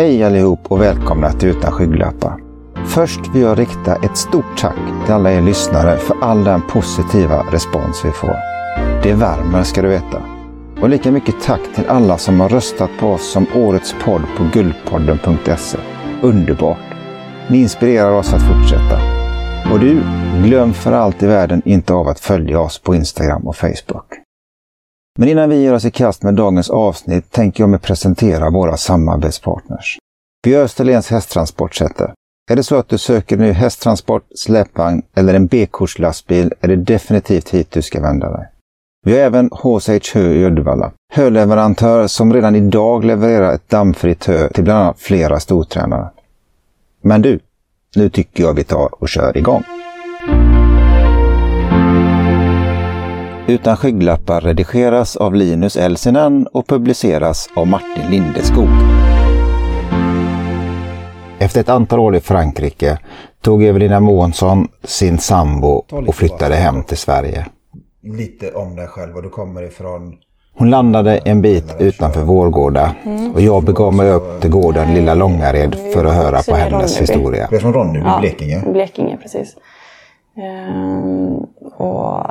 Hej allihop och välkomna till Utan skygglappar. Först vill jag rikta ett stort tack till alla er lyssnare för all den positiva respons vi får. Det värmer ska du veta. Och lika mycket tack till alla som har röstat på oss som Årets podd på guldpodden.se. Underbart! Ni inspirerar oss att fortsätta. Och du, glöm för allt i världen inte av att följa oss på Instagram och Facebook. Men innan vi ger oss i kast med dagens avsnitt tänker jag mig presentera våra samarbetspartners. Vi Österlens hästtransportsätter. Är det så att du söker ny hästtransport, släpvagn eller en B-kortslastbil är det definitivt hit du ska vända dig. Vi har även HSH Hö i Uddevalla. Höleverantör som redan idag levererar ett dammfritt hö till bland annat flera stortränare. Men du, nu tycker jag vi tar och kör igång. Utan skygglappar redigeras av Linus Elsinen och publiceras av Martin Lindeskog. Efter ett antal år i Frankrike tog Evelina Månsson sin sambo och flyttade hem till Sverige. Lite om dig själv, var du kommer ifrån? Hon landade en bit utanför Vårgårda och jag begav mig upp till gården Lilla Långared för att höra på hennes historia. Du är från Ronneby, Ja, Blekinge? Blekinge, precis. Ehm, och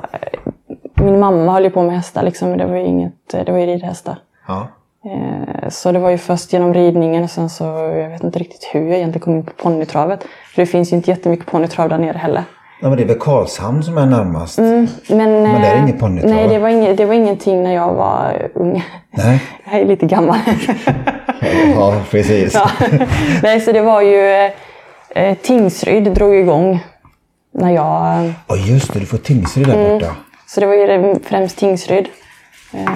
min mamma höll ju på med hästar, liksom, det var ju, inget, det var ju ridhästar. Ja. Ehm, så det var ju först genom ridningen och sen så, jag vet inte riktigt hur jag egentligen kom in på ponnytravet. För det finns ju inte jättemycket ponnytrav där nere heller. Ja, men det är väl Karlshamn som är närmast? Men, Men det är eh, inget ponnytrav? Nej, det var, inget, det var ingenting när jag var ung. Nej. Jag är lite gammal. Ja, precis. Ja. Nej, så det var ju... Eh, Tingsryd drog igång när jag... eh, Ja, just det. Du får Tingsryd där borta. Så det var ju främst Tingsryd. Eh,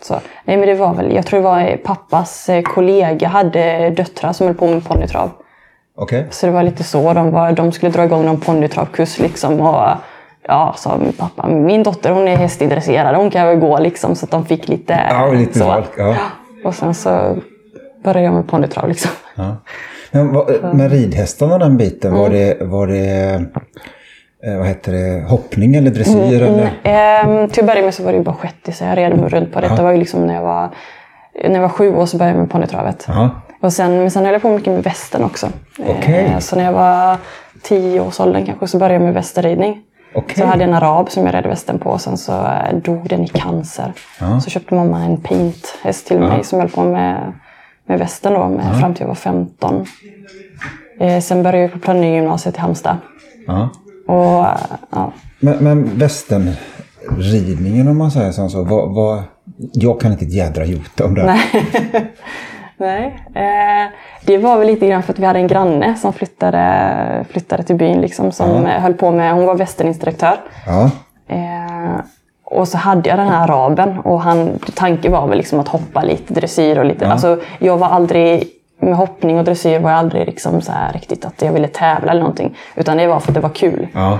så. Nej, men det var väl, jag tror det var pappas eh, kollega hade döttrar som höll på med ponnytrav. Okej. Så det var lite så. De, var, de skulle dra igång någon ponnytravkurs liksom. Och, ja, sa min pappa, min dotter hon är hästintresserad, hon kan väl gå liksom. Så att de fick lite... Ja, lite så. folk, ja. Och sen så började jag med ponnytrav liksom. Ja. Men vad, med ridhästarna den biten, var det, var det vad heter det, hoppning eller dressyr? Eller? Ehm, till att börja med så var det ju bara shettis jag red runt på. Detta var ju liksom när jag var, när jag var sju år så började jag med ponnytravet. Ja. Och sen, men sen höll jag på mycket med västen också. Okej. Eh, Så när jag var tio års åldern kanske så började jag med västerridning. Okej. Så jag hade en arab som jag red västen på och sen så eh, dog den i cancer. Så köpte mamma en paint-häst till mig som höll på med, med västen då med, fram till jag var 15. Eh, sen började jag på Plannegymnasiet i Halmstad. Ja. Och, ja. Men, men västernridningen om man säger så, vad, vad, jag kan inte ett jädra jota om det. Nej. Nej. Eh, det var väl lite grann för att vi hade en granne som flyttade, flyttade till byn. Liksom, som eh, höll på med, hon var västerninstruktör. Ja. Eh, och så hade jag den här araben och han, tanken var väl liksom att hoppa lite dressyr och lite. Alltså, jag var aldrig, med hoppning och dressyr var jag aldrig liksom så här riktigt att jag ville tävla eller någonting. Utan det var för att det var kul. Ja.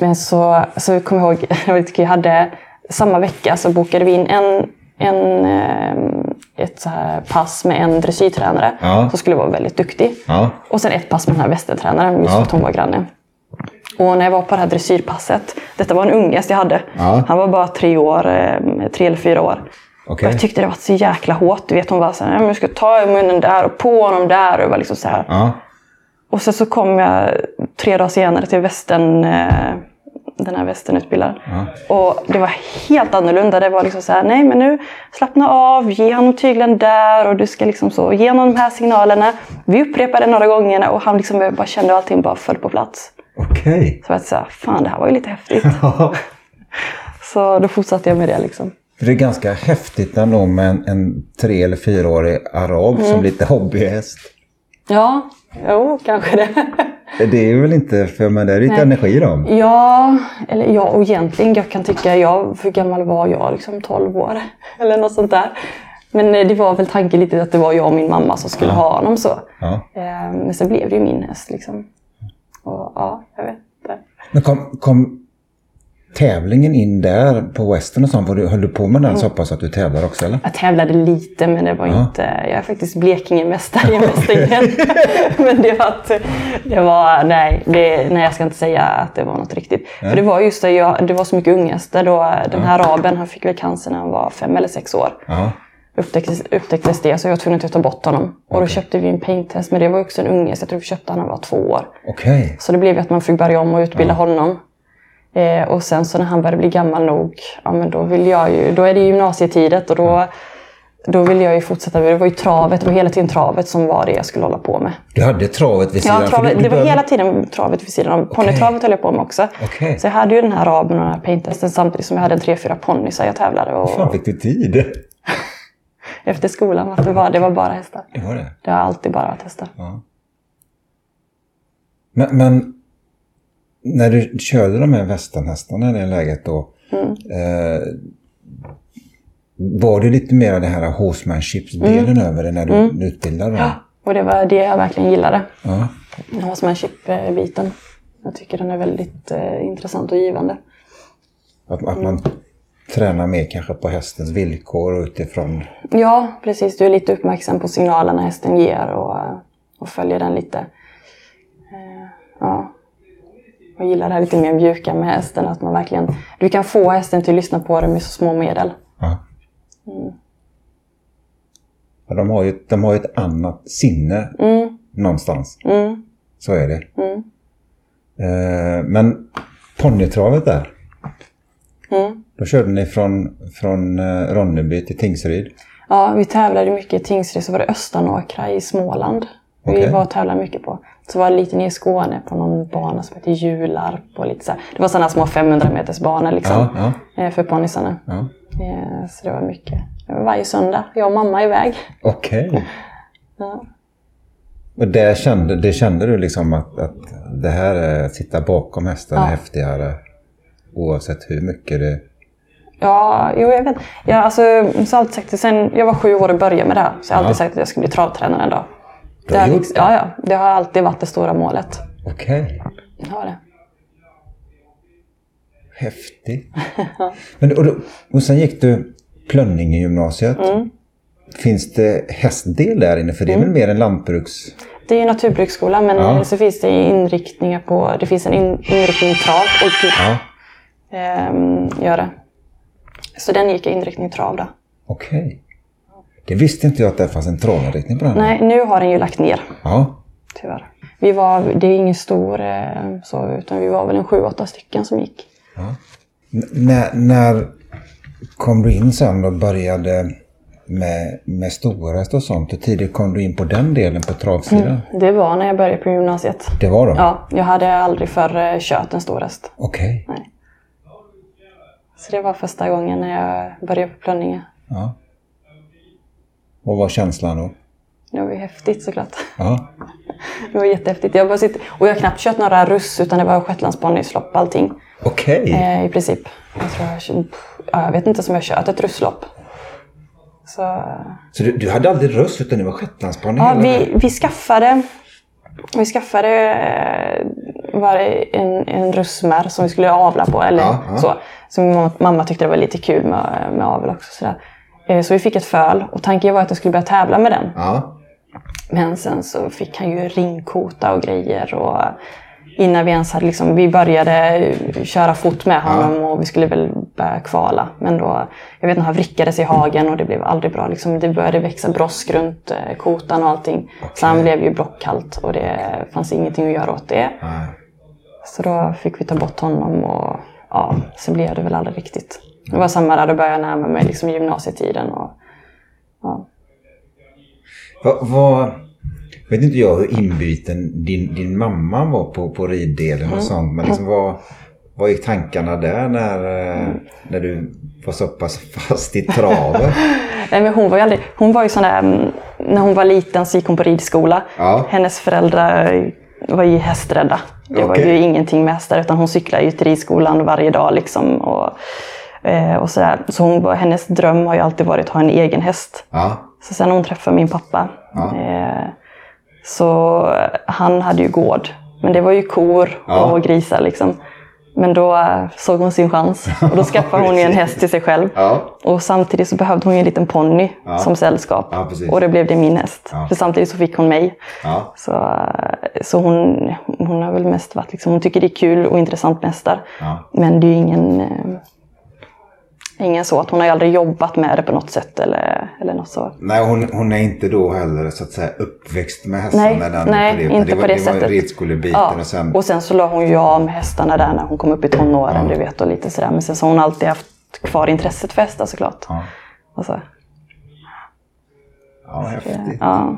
Men så, så jag kommer ihåg, jag vet inte, jag hade samma vecka så bokade vi in en, en, eh, ett så här pass med en dressyrtränare Ja. som skulle vara väldigt duktig. Ja. Och sen ett pass med den här västertränaren, just för Ja. att hon var granne. Och när jag var på det här dressyrpasset, detta var en ungest jag hade. Ja. Han var bara tre år, eh, tre eller fyra år. Och jag tyckte det var så jäkla hårt. Du vet, hon var så här, "Ja, jag ska ta i munnen där och på honom där. Och, var liksom så här. Ja. och sen så kom jag tre dagar senare till västern, eh, den här västernutbildaren. Och det var helt annorlunda. Det var liksom så här, nej men nu slappna av, ge honom tyglen där och du ska liksom så, ge honom de här signalerna. Vi upprepade några gånger och han liksom bara kände allting bara föll på plats. Okej. Så jag sa, fan det här var ju lite häftigt. så då fortsatte jag med det liksom. För det är ganska häftigt ändå med en, en tre eller fyraårig arab Mm. som lite hobbyhäst. Ja, jo kanske det. Det är väl inte, för men det är lite energi i dem. Ja, eller ja, och egentligen jag kan tycka, jag, hur gammal var jag? Liksom 12 år eller något sånt där. Men eh, det var väl tanken lite att det var jag och min mamma som skulle ha honom så. Ja. Eh, Men sen blev det ju min häst liksom. Och ja, jag vet inte. Men kom, kom tävlingen in där på Western och sånt? Var du, höll du på med den så pass att du tävlar också eller? Jag tävlade lite men det var inte, jag är faktiskt Blekingemästare i mästringen. men det var, att, det var nej, det, nej jag ska inte säga att det var något riktigt. För det var just det, jag, det var så mycket unghästar då. Den här araben han fick väl cancer när han var fem eller sex år. Ja. upptäcktes, upptäcktes det så jag var tvungen att ta bort honom. Och då köpte vi en painttest. Men det var också en unge så jag tror vi köpte honom när han var två år. Okej. Så det blev att man fick börja om och utbilda honom. Eh, och sen så när han började bli gammal nog, ja men då vill jag ju, då är det gymnasietidet och då, då vill jag ju fortsätta. Det var ju travet, det var hela tiden travet som var det jag skulle hålla på med. Du hade travet vid sidan? Ja, travet, du- du det var började- hela tiden travet vid sidan om. Ponnytravet höll jag på med också. Okej. Så jag hade ju den här raben och den här painttesten samtidigt som jag hade en tre, fyra ponnysar jag tävlade. Och, fan fick du tid? efter skolan, att det var, det var bara hästar. Det var det. Det har alltid bara varit hästar. Men, men när du körde de här västernhästarna i det läget då. Mm. Eh, var det lite mer av det här horsemanship-delen Mm. över det när du utbildade dem? Och det var det jag verkligen gillade. Ja. Horsemanship-biten. Jag tycker den är väldigt eh, intressant och givande. Att, att man tränar mer kanske på hästens villkor och utifrån... Ja, precis. Du är lite uppmärksam på signalerna hästen ger och, och följer den lite. Eh, Ja. Jag gillar det här lite mer mjuka med hästen. Att man verkligen, du kan få hästen till att lyssna på dig med så små medel. Ja. Mm. De, har ju, de har ju ett annat sinne någonstans. Mm. Så är det. Eh, men ponnytravet där. Mm. Då körde ni från, från eh, Ronneby till Tingsryd. Ja, vi tävlade mycket i Tingsryd, så var det Östanåkra i Småland. Vi var och tävlade mycket på. Så var det lite nere i Skåne på någon bana som heter Jularp. Och lite så här. Det var sådana små 500 meters banor liksom, Ja, eh, för ponnysarna. Ja. Eh, Så det var mycket. Varje söndag, jag och mamma iväg. Okej. Ja. Och det kände, det kände du liksom att, att det här är att sitta bakom hästen är Ja. häftigare oavsett hur mycket det... Ja, jo, jag vet. Jag, alltså, så har jag alltid sagt det. Sen jag var sju år och började med det här. Så jag har alltid sagt att jag skulle bli travtränare en dag. Du har Det gjort liksom, det? ja, ja, det har alltid varit det stora målet. Okej. Jag har det. Häftigt. Men, och, då, och sen gick du Plönninge gymnasiet. Mm. Finns det hästdel där inne? För det är väl mer en lantbruks... Det är ju naturbruksskola men Ja. så finns det inriktningar på, det finns en in, inriktning trav. Oj, gud. Ja. Ehm, gör det. Så den gick i inriktning trav då. Okej. Det visste inte jag att det fanns en travinriktning på den. Nej, nu har den ju lagt ner. Ja. Tyvärr. Vi var, det är ingen stor eh, så, utan vi var väl en sju, åtta stycken som gick. N- när, när kom du in sen och började med, med storhäst och sånt? Hur tidigt kom du in på den delen på travsidan? Det var när jag började på gymnasiet. Det var då? Ja, jag hade aldrig förr eh, kört en stor häst. Okej. Nej. Så det var första gången när jag började på Plönninge. Ja. Vad var känslan då? Det var ju häftigt såklart. Ja. Det var jättehäftigt. Jag sitter, och jag har knappt kört några russ utan det var shetlandsponnylopp allting. Okej. Eh, I princip. Jag, tror jag, ja, jag vet inte om jag kört ett russlopp. Så, Så du, du hade aldrig röst utan det var shetlandsponny ja, vi, vi skaffade, vi skaffade eh, var en, en russmär som vi skulle avla på. Eller Ja, ja. Så, så mamma, mamma tyckte det var lite kul med, med avel också. Sådär. Eh, Så vi fick ett föl och tanken var att jag skulle börja tävla med den. Ja. Men sen så fick han ju ringkota och grejer. Och innan vi ens hade liksom, vi började köra fot med honom och vi skulle väl börja kvala. Men då, jag vet inte, han vrickades i hagen och det blev aldrig bra. Liksom, det började växa brosk runt eh, kotan och allting. Så han blev ju blockkallt och det fanns ingenting att göra åt det. Nej. Så då fick vi ta bort honom och ja, så blev det väl aldrig riktigt. Det var samma där, då började jag närma mig liksom gymnasietiden. Och, ja. Vad, vad, vet inte jag hur inbyten din, din mamma var på, på riddelen Mm. och sånt. Men liksom vad, vad gick tankarna där när, eh, när du var så pass fast i travet? Nej, men hon var ju aldrig, hon var ju sån där, mm, när hon var liten så gick hon på ridskola. Ja. Hennes föräldrar var ju hästrädda. Det var Okej. ju ingenting med hästar utan hon cyklade ju till ridskolan varje dag liksom. Och, eh, och sådär. Så hon hennes dröm har ju alltid varit att ha en egen häst. Ja. Så sen när hon träffade min pappa Ja. eh, så han hade ju gård. Men det var ju kor Ja. och grisar liksom. Men då eh, såg hon sin chans och då skaffade hon ju en häst till sig själv. Ja. Och samtidigt så behövde hon ju en liten ponny Ja. som sällskap. Ja, och det blev det min häst. För samtidigt så fick hon mig. Så, eh, så hon, hon har väl mest varit liksom, hon tycker det är kul och intressant med hästar. Men det är ju ingen, eh, ingen så att hon har aldrig jobbat med det på något sätt eller, eller något så. Nej, hon, hon är inte då heller så att säga uppväxt med hästarna. Nej, nej på inte det, på var, det, det sättet. var ridskolebiten Ja. och sen... Och sen så la hon ju av med hästarna där när hon kom upp i tonåren, Ja. du vet, och lite sådär. Men sen så har hon alltid haft kvar intresset för hästar såklart. Ja, Och så, ja häftigt. ja.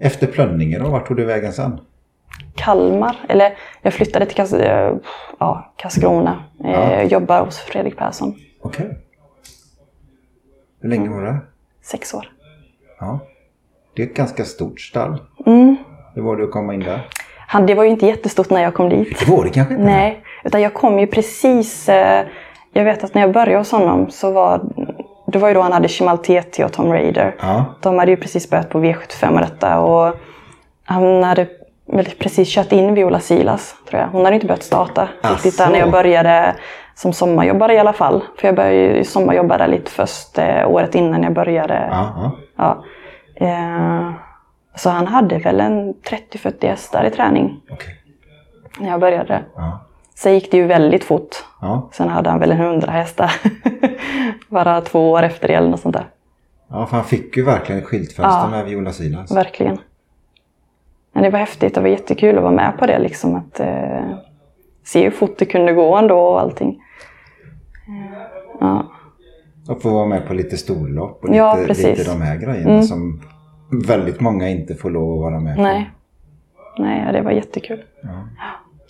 Efter då, vart tog du vägen sen? Kalmar, eller jag flyttade till Kas eh, ja, Karlskrona. Eh, Ja. Jobbar hos Fredrik Persson. Okej. Hur länge var det? Sex år. Ja. Det är ett ganska stort stall. Mm. Hur var det att komma in där? Han, det var ju inte jättestort när jag kom dit. Det var det kanske inte? Nej, utan jag kom ju precis... Eh, jag vet att när jag började hos honom så var... Det var ju då han hade Shimal TT och Tom Raider. Ja. De hade ju precis börjat på V75 och detta. Och han hade precis kört in Viola Silas, tror jag. Hon hade inte börjat starta riktigt där när jag började som sommarjobbare i alla fall. För jag började sommarjobba där lite först eh, året innan jag började. Ja, ja. Eh, så han hade väl en 30-40 hästar i träning Okej. när jag började. Ja. Sen gick det ju väldigt fort. Ja. Sen hade han väl en 100 hästar. Bara två år efter det eller något sånt där. ja, för han fick ju verkligen skyltfönster Ja. med Viola Silas. Verkligen. Men det var häftigt. Det var jättekul att vara med på det. Liksom, att eh, se hur fort det kunde gå ändå och allting. Eh, Ja. Och få vara med på lite storlopp och lite, Ja, precis. Mm. lite de här grejerna som väldigt många inte får lov att vara med på. Nej. Nej, ja, det var jättekul.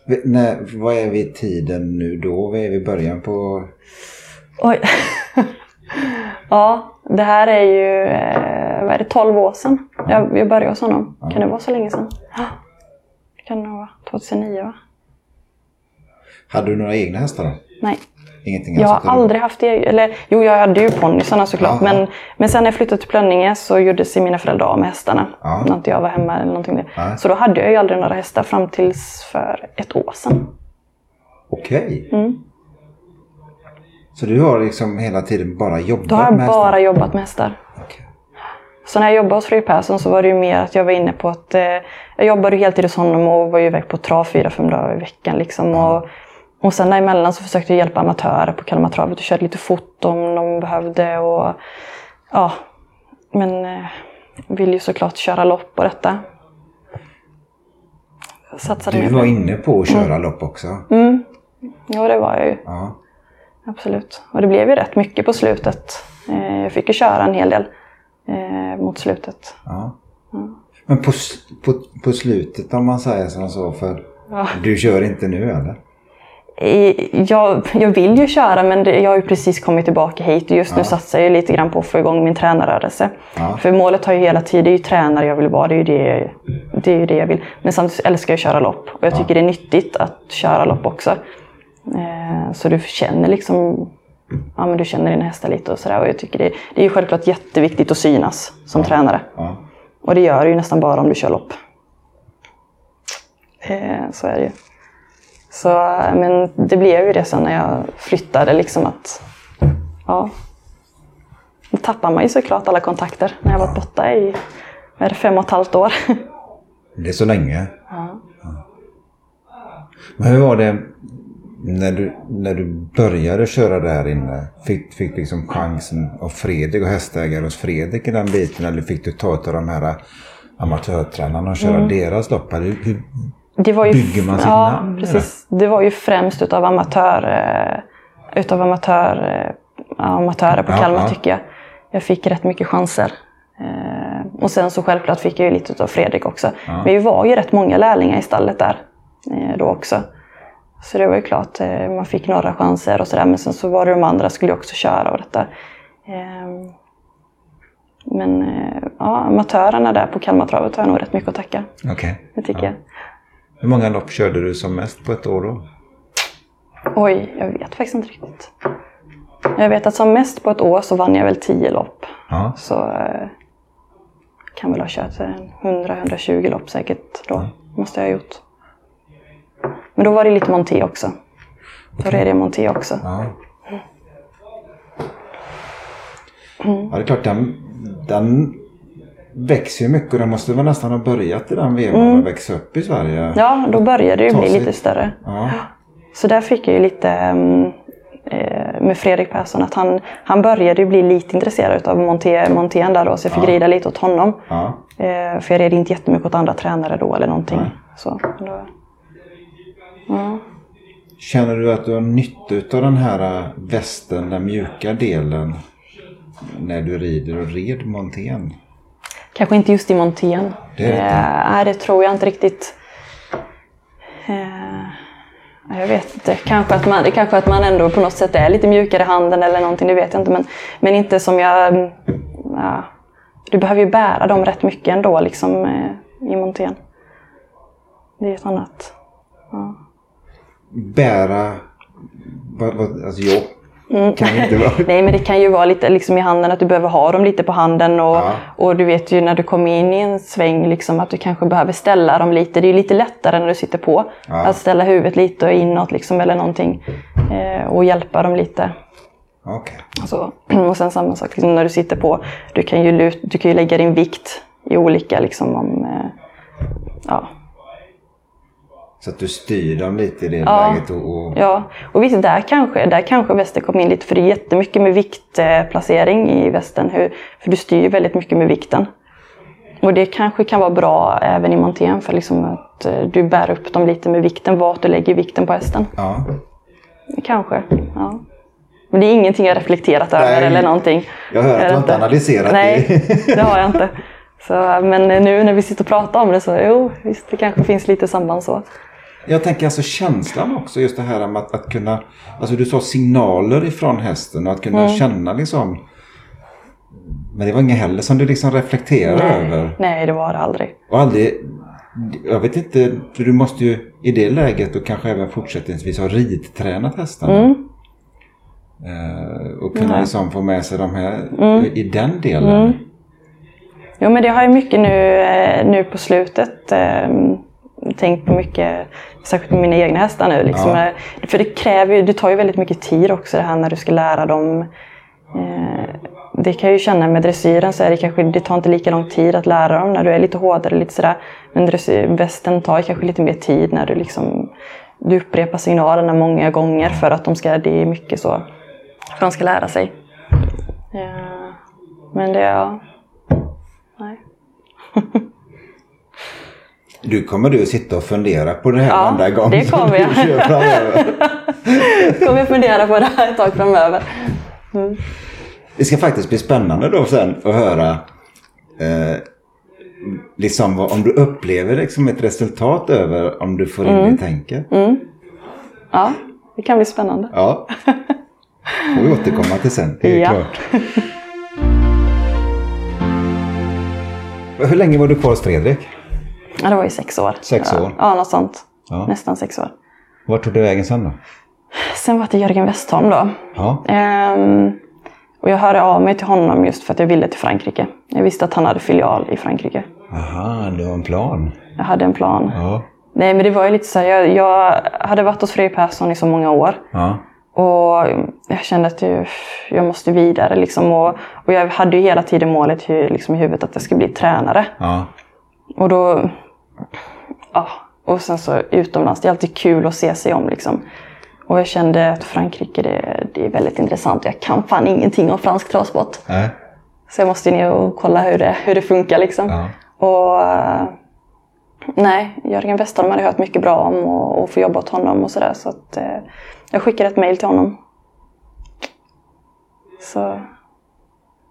Vi- När, vad är vi i tiden nu då? Vad är vi i början på? Oj. ja, det här är ju eh, vad är det, 12 år sedan jag, jag började hos honom. Kan det vara så länge sedan? Det kan det nog vara. 2009 va? Hade du några egna hästar då? Nej. Ingenting Jag har aldrig haft det. Eller jo, jag hade ju ponnysarna såklart. Men, men sen när jag flyttade till Plönninge så gjorde sig mina föräldrar av med hästarna. Ja. När inte jag var hemma eller någonting. Nej. Så då hade jag ju aldrig några hästar fram tills för ett år sedan. Okej. Mm. Så du har liksom hela tiden bara jobbat Då har jag med bara hästar? jobbat med hästar. Så när jag jobbade hos Fredrik Persson så var det ju mer att jag var inne på att eh, jag jobbade heltid hos honom och var ju iväg på trav fyra, fem dagar i veckan. Liksom, och, och sen däremellan så försökte jag hjälpa amatörer på Kalmartravet och körde lite foto om de behövde. Och, ja, men eh, vill ju såklart köra lopp på detta. Satsade Du var på- inne på att köra lopp också? Mm. Ja, det var jag ju. Ja. Absolut. Och det blev ju rätt mycket på slutet. Eh, jag fick ju köra en hel del eh, mot slutet. ja. Mm. Men på, på, på slutet om man säger som så, för Ja. du kör inte nu eller? Jag, jag vill ju köra men det, jag har ju precis kommit tillbaka hit och just nu satsar jag lite grann på att få igång min tränarrörelse. Ja. För målet har ju hela tiden, det är ju tränare jag vill vara, det är ju det, det, är ju det jag vill. Men samtidigt älskar jag att köra lopp och jag tycker det är nyttigt att köra lopp också. Eh, så du känner liksom, ja men du känner dina hästar lite och sådär och jag tycker det, det är ju självklart jätteviktigt att synas som tränare. Ja. Och det gör du ju nästan bara om du kör lopp. Eh, så är det ju. Så, men det blev ju det sen när jag flyttade liksom att, ja. Då tappar man ju såklart alla kontakter när jag varit borta i, är det, fem och ett halvt år. Det är så länge. Ja. Men hur var det när du, när du började köra där inne? Fick, fick liksom chansen av Fredrik och hästägare hos Fredrik i den biten? Eller fick du ta av de här amatörtränarna och köra deras lopp? Hur, hur, Det var ju, Bygger man sitt ja, namn, precis. Det var ju främst utav amatör, eh, utav amatör, eh, amatörer på Ja, Kalmar ja. tycker jag. Jag fick rätt mycket chanser. Och sen så självklart fick jag ju lite utav Fredrik också. Men vi var ju rätt många lärlingar i stallet där då också. Så det var ju klart, eh, man fick några chanser och sådär. Men sen så var det de andra skulle också köra och detta. Eh, men eh, ja, amatörerna där på Kalmartravet har jag nog rätt mycket att tacka. Okej. Det tycker Ja. jag. Hur många lopp körde du som mest på ett år då? Oj, jag vet faktiskt inte riktigt. Jag vet att som mest på ett år så vann jag väl 10 lopp. Ja. Så eh, kan väl ha kört en 100-120 lopp säkert då. Måste jag ha gjort. Men då var det lite monté också. Då red jag monté också. Ja. Ja, det är klart den, den växer ju mycket och den måste väl nästan ha börjat i den vevan och växa upp i Sverige. Ja, då började det ju bli lite större. Ja. Så där fick jag ju lite... mm, eh, med Fredrik Persson att han, han började ju bli lite intresserad av Monté, Montén där då, så jag fick Ja. rida lite åt honom. Ja. Eh, för jag red inte jättemycket åt andra tränare då eller någonting. Så, då, Känner du att du har nytta av den här äh, västen, den mjuka delen, när du rider och red montén? Kanske inte just i Montén. Det är det. Eh, nej, det tror jag inte riktigt. Eh, jag vet inte. Kanske att, man, kanske att man ändå på något sätt är lite mjukare i handen eller någonting. Det vet jag inte. Men, men inte som jag... mm, Ja, du behöver ju bära dem rätt mycket ändå liksom, eh, i Montén. Det är ett annat. Ja. Bära, vad, vad, alltså jag kan inte vara... Nej, men det kan ju vara lite liksom i handen att du behöver ha dem lite på handen. Och, Ja. och du vet ju när du kommer in i en sväng liksom, att du kanske behöver ställa dem lite. Det är ju lite lättare när du sitter på. Ja. Att ställa huvudet lite och inåt liksom, eller någonting. Eh, och hjälpa dem lite. Okej. Så, och sen samma sak liksom, när du sitter på. Du kan ju, du kan ju lägga din vikt i olika liksom om... Eh, ja. Så att du styr dem lite i det Ja. läget och... och... Ja, och visst där kanske, där kanske västen kom in lite för det är jättemycket med viktplacering i västen. Hur, för du styr väldigt mycket med vikten. Och det kanske kan vara bra även i montén för liksom att eh, du bär upp dem lite med vikten, vart du lägger vikten på hästen. Ja. Kanske, ja. Men det är ingenting jag reflekterat över Nej, eller någonting. jag hör att du inte analyserat Nej, det. det har jag inte. Så, men nu när vi sitter och pratar om det så, jo, visst det kanske finns lite samband så. Jag tänker alltså känslan också, just det här med att, att kunna... Alltså du sa signaler ifrån hästen och att kunna Mm. känna liksom... Men det var inget heller som du liksom reflekterade över. Nej, det var det aldrig. Och aldrig... Jag vet inte, för du måste ju i det läget och kanske även fortsättningsvis ha ridtränat hästarna. Mm. Eh, och kunna Nej. liksom få med sig de här Mm. i den delen. Jo, men det har jag mycket nu, eh, nu på slutet eh, tänkt på mycket, särskilt med mina egna hästar nu. Liksom. Ja. För det kräver ju, det tar ju väldigt mycket tid också det här när du ska lära dem. Eh, det kan jag ju känna med dressyren så är det kanske, det tar inte lika lång tid att lära dem när du är lite hårdare lite sådär. Men västen tar kanske lite mer tid när du liksom, du upprepar signalerna många gånger för att de ska, det är mycket så, för att de ska lära sig. Eh, men det, ja. Nej. Du kommer du sitta och fundera på det här Ja, varenda gång det kommer du jag. framöver. kommer jag fundera på det här ett tag framöver. Det ska faktiskt bli spännande då sen att höra eh, liksom vad, om du upplever liksom ett resultat över om du får in Mm. det tänket. Ja, det kan bli spännande. Ja. får vi återkomma till sen. Det är Ja. klart. Hur länge var du kvar hos Fredrik? Ja, det var ju sex år. Sex år. Ja, något sånt. Ja. Nästan sex år. Vart tog du vägen sen då? Sen var det Jörgen Westholm då. Ja. Ehm, och jag hörde av mig till honom just för att jag ville till Frankrike. Jag visste att han hade filial i Frankrike. Aha, du har en plan. Jag hade en plan. Ja. Nej, men det var ju lite så här, jag, jag hade varit hos Fredrik Persson i så många år. Ja. Och jag kände att jag, jag måste vidare. Liksom, och, och jag hade ju hela tiden målet i- liksom, i huvudet att jag skulle bli tränare. Ja. Och då... Ja, och sen så utomlands. Det är alltid kul att se sig om liksom. Och jag kände att Frankrike, det, det är väldigt intressant. Jag kan fan ingenting om fransk travsport. Nej. Så jag måste ner och kolla hur det, hur det funkar liksom. Ja. Och... eh, Nej, Jörgen Westholm hade hört mycket bra om och, och få jobba åt honom och sådär. Så att eh, jag skickade ett mejl till honom. Så...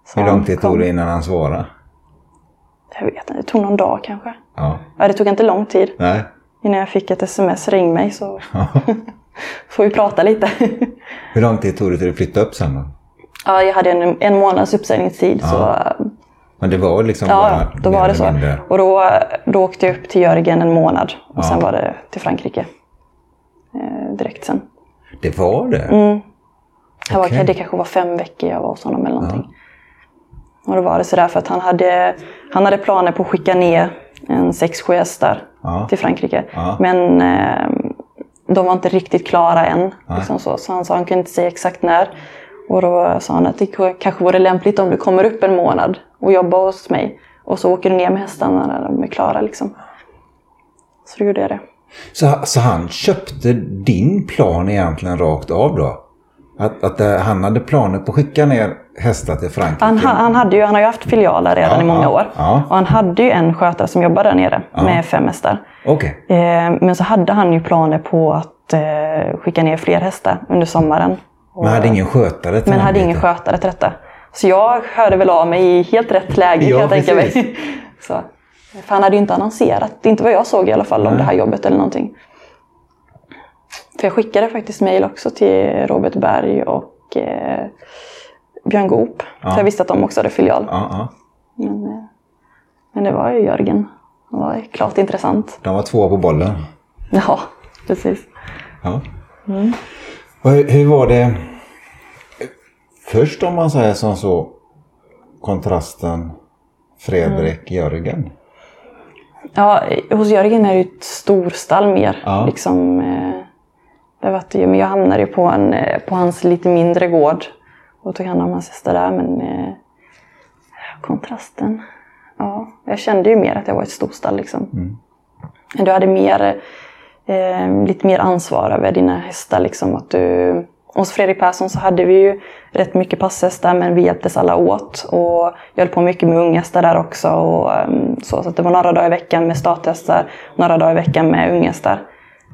så Hur lång tid tog det innan han svarade? Jag vet inte, det tog någon dag kanske. Ja. Ja, det tog inte lång tid. Nej. Innan jag fick ett sms, ring mig så Ja. får vi prata lite. Hur lång tid tog det till du flyttade upp sen då? ja, jag hade en, en månads uppsägningstid. Så, eh, Men det var liksom ja, bara då var det så. mindre- Och då, då åkte jag upp till Jörgen en månad. Och Ja. sen var det till Frankrike. Eh, direkt sen. Det var det? Mm. Jag var. Det kanske var fem veckor jag var hos honom eller någonting. Och då var det sådär för att han hade, han hade planer på att skicka ner en sex, sju hästar Ja. till Frankrike. Ja. Men eh, de var inte riktigt klara än. Liksom så. så han sa han kunde inte säga exakt när. Och då sa han att det kanske vore lämpligt om du kommer upp en månad och jobbar hos mig. Och så åker du ner med hästarna när de är klara. Liksom. Så då gjorde jag det. Så, så han köpte din plan egentligen rakt av då? Att, att det, han hade planer på att skicka ner hästar till Frankrike? Han, han, hade ju, han har ju haft filialer redan Ja, i många ja, år. ja. Och han hade ju en skötare som jobbade där nere med fem hästar. Okej. Eh, men så hade han ju planer på att eh, skicka ner fler hästar under sommaren. Men hade ingen skötare till Men hade ingen skötare till detta. Så jag hörde väl av mig i helt rätt läge kan jag tänka mig. Så. För han hade ju inte annonserat, inte vad jag såg i alla fall, om Nej. det här jobbet eller någonting. För jag skickade faktiskt mejl också till Robert Berg och eh, Björn Goop. Ja. För jag visste att de också hade filial. Ja, ja. Men, eh, men det var ju Jörgen. Han var klart intressant. De var två på bollen. Ja, precis. Ja. Och hur, hur var det först om man säger som så kontrasten Fredrik-Jörgen? Ja, hos Jörgen är det ju ett storstall mer. Ja. Liksom, eh, det var det, men jag hamnade ju på, en, eh, på hans lite mindre gård och tog hand om hans hästar där. Men eh, kontrasten. Ja, jag kände ju mer att jag var ett storstall. Liksom. Du hade mer, eh, lite mer ansvar över dina hästar. Liksom, att du, hos Fredrik Persson så hade vi ju rätt mycket passhästar men vi hjälptes alla åt. Och jag höll på mycket med unghästar där också. Och, ehm, så, så det var några dagar i veckan med starthästar, några dagar i veckan med unghästar.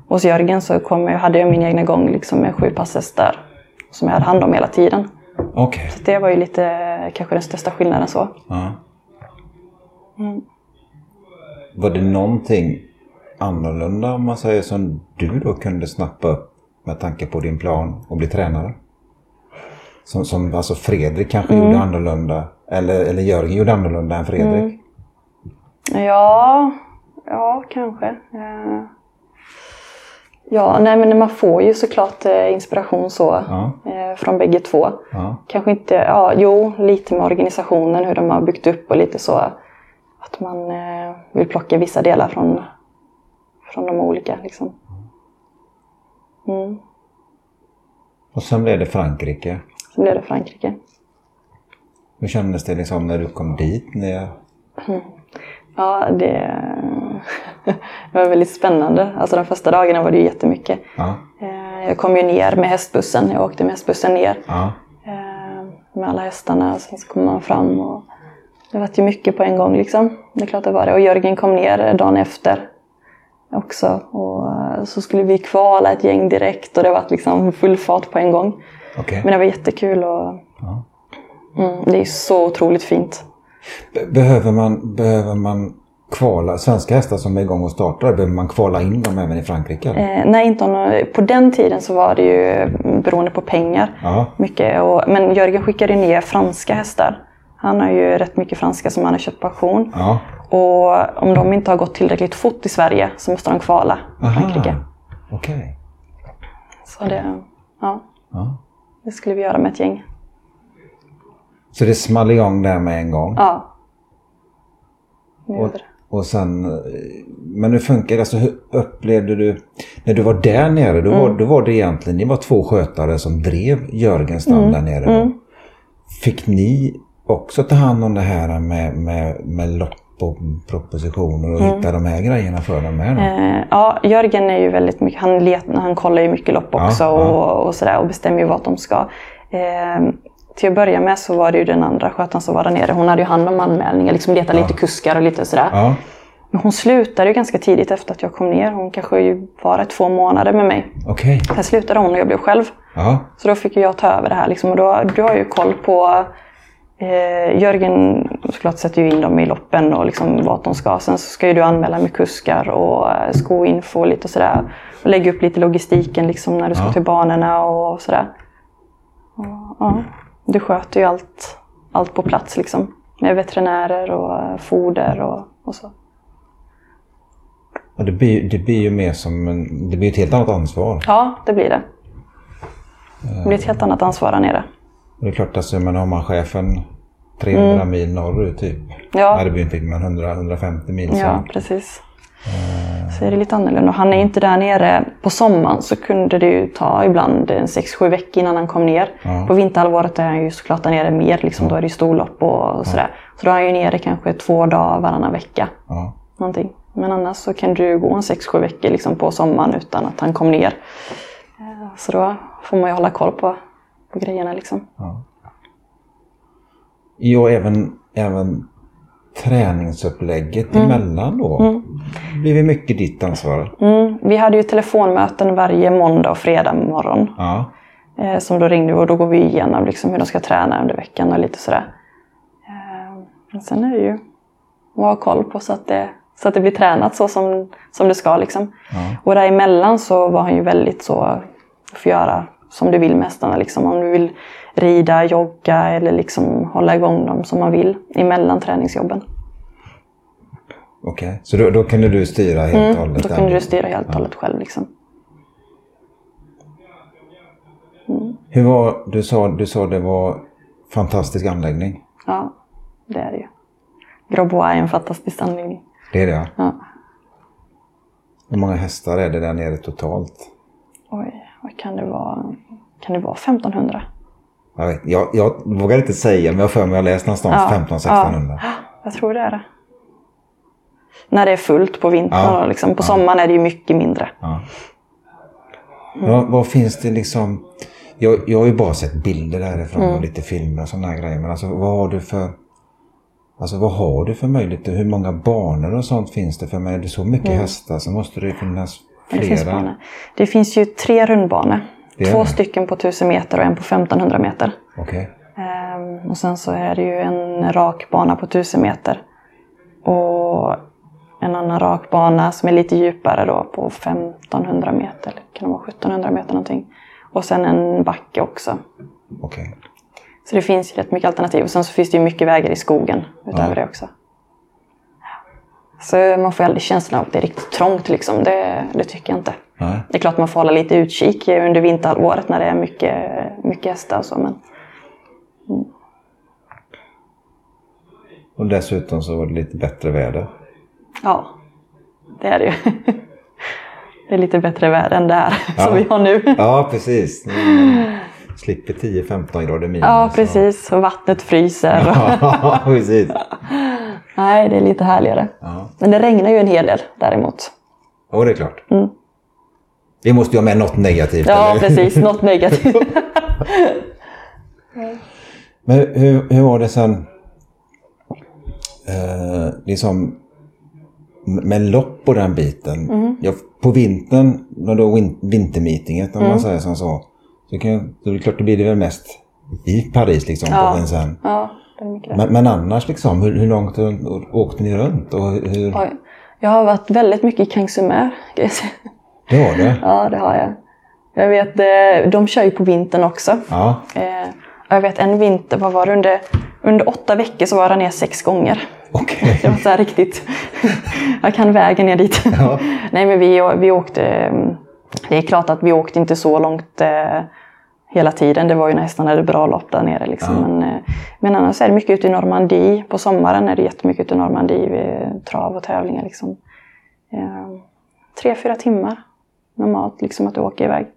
Hos Jörgen så kom jag, hade jag min egna gång liksom, med sju passhästar som jag hade hand om hela tiden. Okej. Så det var ju lite kanske den största skillnaden så. Ja. Var det någonting annorlunda om man säger som du då kunde snappa upp med tanke på din plan och bli tränare? Som, som alltså Fredrik kanske gjorde annorlunda eller, eller Jörgen gjorde annorlunda än Fredrik? Ja, ja kanske. Eh, Ja, nej men man får ju såklart eh, inspiration så Ja. eh, från bägge två. Ja. Kanske inte, ja jo, lite med organisationen, hur de har byggt upp och lite så att man eh, vill plocka vissa delar från, från de olika. Liksom. Mm. Och sen blev det Frankrike. Så blev det Frankrike. Hur kändes det liksom när du kom dit? När... Ja, det, det var väldigt spännande. Alltså de första dagarna var det ju jättemycket. Ja. Eh, Jag kom ju ner med hästbussen. Jag åkte med hästbussen ner Ja. eh, med alla hästarna. Sen så kom man fram och det var ju mycket på en gång liksom. Det är klart det var det. Och Jörgen kom ner dagen efter också. Och eh, så skulle vi kvala ett gäng direkt och det var liksom full fart på en gång. Okej. Men det var jättekul och Ja. mm, det är så otroligt fint. Be- Behöver man, behöver man kvala, svenska hästar som är igång och startar, behöver man kvala in dem även i Frankrike? Eh, nej, inte om, på den tiden så var det ju beroende på pengar. Mycket. Och, men Jörgen skickade ner franska hästar. Han har ju rätt mycket franska som han har köpt på auktion. Ja. Och om de inte har gått tillräckligt fort i Sverige så måste de kvala i. Frankrike. Okej. Så det, ja, Ja. det skulle vi göra med ett gäng. Så det small igång där med en gång? Ja. Det Och. Och sen, eh, men hur funkar det? Alltså, hur upplevde du, när du var där nere, då, var, Mm. då var det egentligen, ni var två skötare som drev Jörgens stall Mm. där nere. Då. Fick ni också ta hand om det här med, med, med lopp och propositioner och hitta de här grejerna för dem? Mm. Eh, ja, Jörgen är ju väldigt mycket, han, let, han kollar ju mycket lopp Ja, också ja. och, och sådär och bestämmer ju vart de ska. Eh, till att börja med så var det ju den andra skötaren som var där nere. Hon hade ju hand om anmälningar, liksom letade lite kuskar och lite sådär. Ja. Men hon slutade ju ganska tidigt efter att jag kom ner. Hon kanske ju var där två månader med mig. Okej. Sen slutade hon och jag blev själv. Ja. Så då fick jag ta över det här. Liksom. Och då, du har ju koll på... Eh, Jörgen såklart sätter ju in dem i loppen och liksom vart de ska. Sen så ska ju du anmäla med kuskar och eh, skoinfo och lite sådär. Och lägga upp lite logistiken liksom när du ska Ja. till banorna och sådär. Och, ja, du sköter ju allt, allt på plats liksom. Med veterinärer och eh, foder och, och så. Och det, blir, det blir ju mer som en, det blir ett helt annat ansvar. Ja, det blir det. Det blir ett helt annat ansvar där nere. Och det är klart, alltså, men har man chefen 300 mil norrut typ. Mm. Ja. Nej, det blir inte men 100-150 mil. Så. Ja, precis. Så är det lite annorlunda. Och han är inte där nere på sommaren så kunde det ju ta ibland en 6-7 veckor innan han kom ner. Ja. På vinterhalvåret är han ju såklart där nere mer. Liksom, Då är det ju storlopp och sådär. Så då är han ju nere kanske två dagar varannan vecka. Ja. Någonting. Men annars så kan du gå en 6-7 veckor liksom på sommaren utan att han kom ner. Så då får man ju hålla koll på på grejerna liksom. Ja, ja även, även träningsupplägget emellan då. Mm. Blir det mycket ditt ansvar? Mm. Vi hade ju telefonmöten varje måndag och fredag morgon. Ja. Eh, som då ringde och då går vi igenom liksom hur de ska träna under veckan och lite sådär. Eh, men sen är det ju att ha koll på så att det, så att det blir tränat så som, som det ska. Liksom. Ja. Och däremellan så var han ju väldigt så, du får göra som du vill med hästarna. Liksom. Om du vill rida, jogga eller liksom hålla igång dem som man vill emellan träningsjobben. Okej, så då, då kunde du styra helt och Mm, hållet? då kunde du styra helt och hållet själv. Liksom. Hur var, du sa, du sa det var fantastisk anläggning. Ja, det är det ju. Grosbois är en fantastisk anläggning. Det är det ja. Ja. Hur många hästar är det där nere totalt? Oj, vad kan det vara? Kan det vara 1500? Jag, vet, jag, jag vågar inte säga men jag har för mig jag har läst någonstans Ja, 1500-1600. Ja, jag tror det är det. När det är fullt på vintern. Ja, och Liksom. På sommaren är det ju mycket mindre. Ja. Ja, vad finns det liksom? Jag, jag har ju bara sett bilder därifrån Mm. och lite filmer och sådana grejer. Men alltså vad har du för... Alltså vad har du för möjligheter? Hur många banor och sånt finns det? För är det så mycket hästar så måste det ju finnas Det finns, flera. banor. det finns ju tre rundbanor. Är Två stycken på 1000 meter och en på 1500 meter. Okej. Ehm, och sen så är det ju en rak bana på 1000 meter. Och en annan rak bana som är lite djupare då på 1500 meter. Kan det vara 1700 meter någonting. Och sen en backe också. Okej. Så det finns ju rätt mycket alternativ. Och sen så finns det ju mycket vägar i skogen utöver Ja. det också. Så man får aldrig känslan av att det är riktigt trångt liksom. Det, det tycker jag inte. Det är klart man får hålla lite utkik under vinterhalvåret när det är mycket, mycket hästar och så. Men Och dessutom så var det lite bättre väder. ja, det är det ju. Det är lite bättre väder än det här Ja. som vi har nu. Ja, precis. Mm. Slipper 10-15 grader minus. Ja, precis. Och vattnet fryser. Ja, precis. Nej, det är lite härligare. Ja. Men det regnar ju en hel del däremot. Ja, det är klart. Vi måste ju ha med något negativt. Ja, eller? precis. Något negativt. Men hur, hur var det sen? Eh, liksom med lopp och den biten. Mm. Ja, på vintern, då vin, vintermeetinget om Mm. man säger som så. Så, kan, så är det klart, då blir det väl mest i Paris liksom. Ja. På en sen. Ja. Men, men annars liksom, hur, hur långt åkte ni runt? Och hur. Jag har varit väldigt mycket i Kangsumer. Det var det? Ja, det har jag. Jag vet, eh, de kör ju på vintern också. Ja. Eh, jag vet en vinter, vad var det, under, under åtta veckor så var jag ner sex gånger. Okej. Det var så här riktigt, jag kan vägen ner dit. Ja. Nej men vi, vi åkte, eh, det är klart att vi åkte inte så långt eh, hela tiden. Det var ju nästan ett bra lopp där nere. Liksom. Ja. Men, men annars är det mycket ute i Normandie. På sommaren är det jättemycket ute i Normandie vid trav och tävlingar. Liksom. Tre, fyra timmar normalt liksom, att du åker iväg.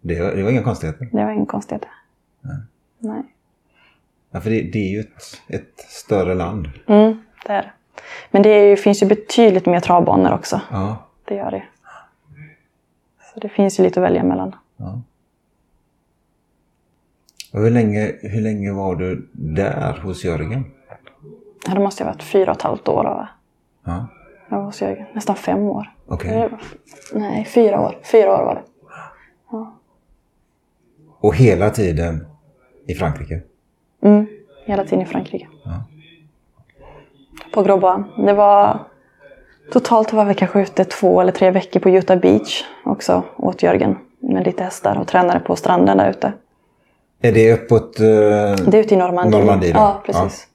Det, var- det var inga konstigheter. Det var ingen konstighet. Nej. Ja, för det, det är ju ett, ett större land. Mm, det är det. Men det är finns ju betydligt mer travbanor också. Ja. Det gör det. Så det finns ju lite att välja mellan. Ja. Och hur, länge, hur länge var du där hos Jörgen? Ja, det måste ha varit fyra och ett halvt år. Va? Ja. Jag var hos Jörgen. Nästan fem år. Okej. Eller, Nej, fyra år. Fyra år var det. Och hela tiden i Frankrike? Mm, hela tiden i Frankrike. Ja. På Grosbois. Det var... Totalt var vi kanske ute två eller tre veckor på Utah Beach också åt Jörgen. Med lite hästar och tränade på stranden där ute. Är det uppåt... eh, Det är ute i Normandie. Normandie? Ja, precis.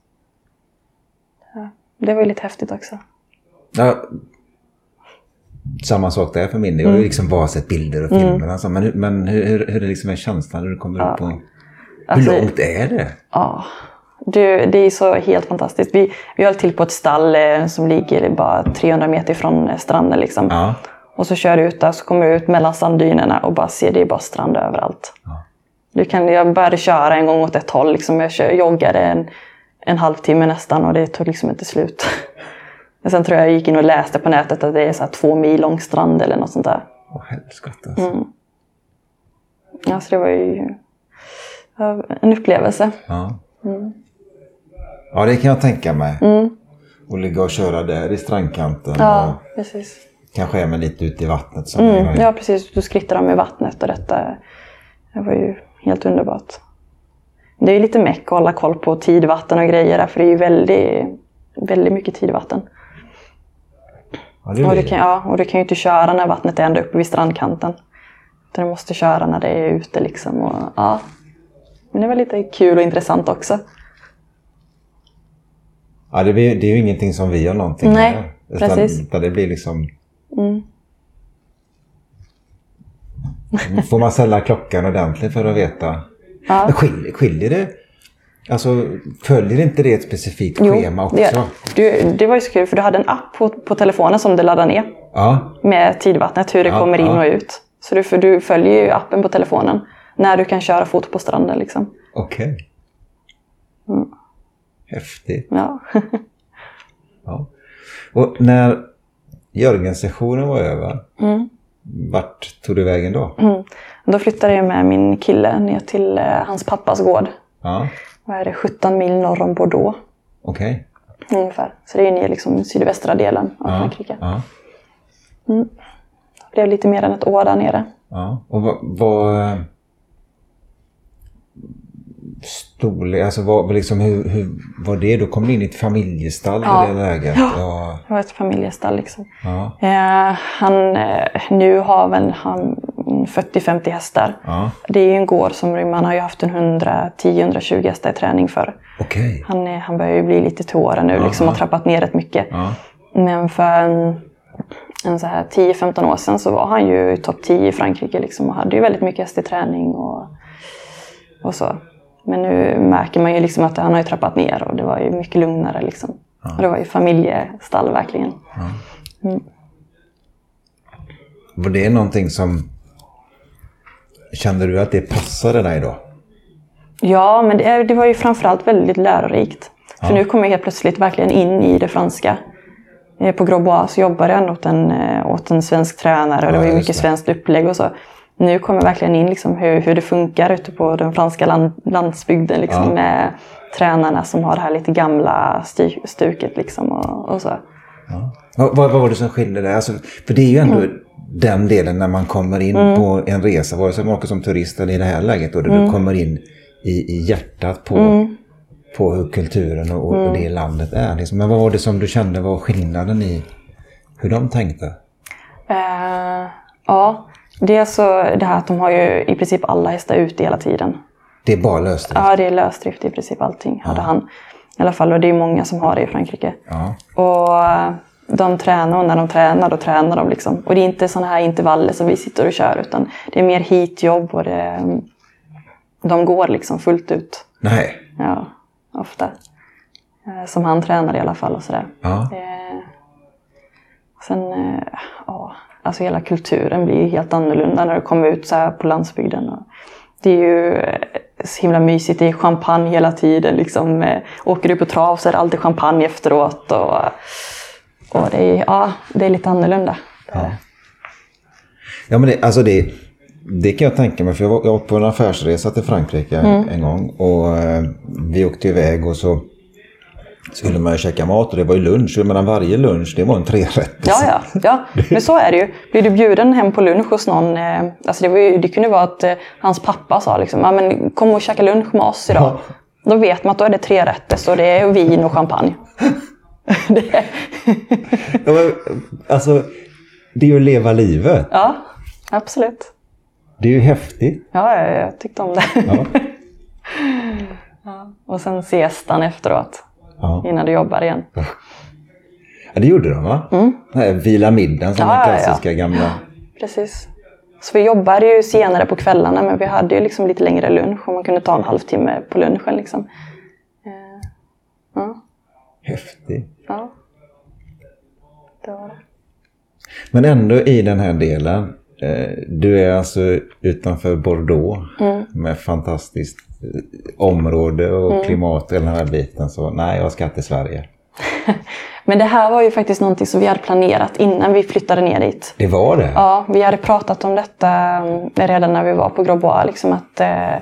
Ja. Det var ju lite häftigt också. Ja. Samma sak där för min del. Jag har Mm. ju liksom bara sett bilder och filmer. Alltså. Men, hur- men hur, hur, hur är liksom en känsla när du kommer upp på... Hur Alltså- långt är det? Ja, du, det är så helt fantastiskt. Vi, vi höll till på ett stall eh, som ligger bara 300 meter ifrån eh, stranden. Liksom. Ja. Och så kör du ut där, så kommer du ut mellan sanddynerna och bara ser det är bara strand överallt. Ja. Du kan, jag började köra en gång åt ett håll. Liksom. Jag kör, joggade en, en halvtimme nästan och det tog liksom inte slut. Men sen tror jag jag gick in och läste på nätet att det är så två mil lång strand eller något sånt där. Åh helskotta alltså. Mm. Alltså det var ju... en upplevelse. Ja. ja, det kan jag tänka mig. Och ligga och köra där i strandkanten. Ja, precis. kanske man lite ute i vattnet. Så Mm, ja, precis. Du skrittar om i vattnet och detta det var ju helt underbart. Det är ju lite meck att hålla koll på tidvatten och grejer där, för det är ju väldigt, väldigt mycket tidvatten. Ja, det Och du, kan, ja, och du kan ju inte köra när vattnet är ända uppe vid strandkanten. Utan du måste köra när det är ute liksom. Och, ja. Men det var lite kul och intressant också. Ja, det, blir, det är ju ingenting som vi har någonting Nej, med. Utan, precis. utan det blir liksom... Mm. Får man ställa klockan ordentligt för att veta? Ja. Skiljer, skiljer det? Alltså, följer inte det ett specifikt schema också? det, du, det var ju så kul för du hade en app på, på telefonen som du laddade ner. Ja, med tidvattnet, hur det Ja, kommer in ja. och ut. Så du, du följer ju appen på telefonen när du kan köra foto på stranden. Liksom. okej. Mm. Häftigt. Ja. Ja. Och när Jörgen-sessionen var över, Mm. vart tog du vägen då? Då flyttade jag med min kille ner till eh, hans pappas gård. Ja, Vad är det, 17 mil norr om Bordeaux okej. ungefär. Så det är ner liksom sydvästra delen av Ja, Frankrike. ja, Det blev lite mer än ett år där nere. ja. Och vad... vad storlek, alltså vad, liksom, hur, hur var det? Då kom du in i ett familjestall Ja. i det läget? Ja. Det var ett familjestall liksom. Ja. Eh, han, eh, nu har väl han 40-50 hästar. ja. Det är ju en gård som man har ju haft en 110-120 hästar i träning för. Okej. Han, är, han börjar ju bli lite till åren nu liksom, och trappat ner rätt mycket. Ja. Men för en, en så här 10-15 år sedan så var han ju topp 10 i Frankrike liksom, och hade ju väldigt mycket häst i träning och, och så. Men nu märker man ju liksom att han har ju trappat ner och det var ju mycket lugnare. Liksom. Och det var ju familjestall verkligen. Var det någonting som... Kände du att det passade dig då? Ja, men det, det var ju framförallt väldigt lärorikt. För nu kom jag helt plötsligt verkligen in i det franska. Eh, På Grosbois så jobbade jag åt en, eh, åt en svensk tränare och det Ja, var ju mycket svenskt upplägg och så. Nu kommer jag verkligen in liksom hur, hur det funkar ute på den franska land, landsbygden liksom, Ja. med tränarna som har det här lite gamla styr, stuket. Liksom, och, och så. Vad, vad, vad var det som skilde där? Alltså, för det är ju ändå den delen när man kommer in på en resa, vare sig man åker som turist eller i det här läget, då, där du kommer in i, i hjärtat på, på hur kulturen och, och det landet är. Liksom. Men vad var det som du kände var skillnaden i hur de tänkte? Eh, ja, det är så det här att de har ju i princip alla hästar ute hela tiden. Det är bara lösdrift? Ja, det är lösdrift i princip allting, hade han. I alla fall, och det är många som har det i Frankrike. Ja. Och de tränar och när de tränar, då tränar de liksom. Och det är inte sådana här intervaller som vi sitter och kör, utan det är mer hitjobb och det, de går liksom fullt ut. Nej. Ja, ofta. Eh, Som han tränar i alla fall och sådär. Ja. Eh, Sen, eh, ja, alltså hela kulturen blir ju helt annorlunda när du kommer ut så här på landsbygden. Och det är ju så himla mysigt, det är champagne hela tiden. Liksom. Åker du på trav så är det alltid champagne efteråt. Och, och det, är, ja, det är lite annorlunda. Det. Ja, men det, alltså det, det kan jag tänka mig. För jag var, jag var på en affärsresa till Frankrike en gång. Och eh, vi åkte iväg och så skulle man ju käka mat och det var ju lunch. Menar varje lunch det var en trerätters. Ja, ja, ja, men så är det ju. Blir du bjuden hem på lunch hos någon, eh, alltså det, var ju, det kunde vara att eh, hans pappa sa liksom, ja, men kom och käka lunch med oss idag. Då vet man att då är det tre rätter, så det är vin och champagne. det är, Ja, men, alltså, det är ju att leva livet. ja, absolut. Det är ju häftigt. Ja, jag, jag tyckte om det. Ja. och sen siestan efteråt, Ja. innan du jobbar igen. ja, det gjorde de va? Mm. Nej, vila middagen som Ja, den ja, ja. klassiska gamla. Precis. Så vi jobbade ju senare på kvällarna, men vi hade ju liksom lite längre lunch och man kunde ta en halvtimme på lunchen. Liksom. Eh, ja. Det var det. Men ändå i den här delen. Eh, du är alltså utanför Bordeaux Mm. med fantastiskt eh, område och Mm. klimat och den här biten. Så nej, jag ska till Sverige. Men det här var ju faktiskt någonting som vi hade planerat innan vi flyttade ner dit. Det var det? Ja, vi hade pratat om detta mm, redan när vi var på Grosbois. Liksom att, eh,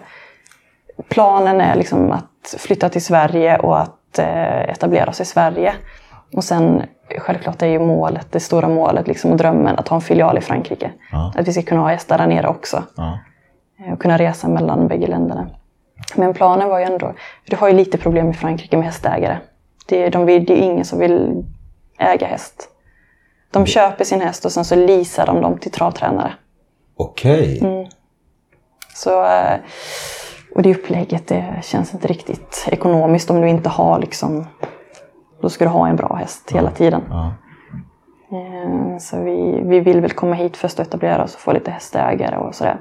planen är liksom att flytta till Sverige och att eh, etablera oss i Sverige. Och sen självklart är ju målet, det stora målet liksom, och drömmen att ha en filial i Frankrike. Ja. Att vi ska kunna ha hästar där nere också. Ja. Eh, Och kunna resa mellan bägge länderna. Men planen var ju ändå, för du har ju lite problem i Frankrike med hästägare. Det, är- de vill, det är ingen som vill äga häst. De köper sin häst och sen så leasar de dem till travtränare. Okej. Mm. Så, eh, och det upplägget det känns inte riktigt ekonomiskt om du inte har liksom... Då ska du ha en bra häst hela tiden. Ja. Eh, Så vi, vi vill väl komma hit först och etablera oss och få lite hästägare och sådär.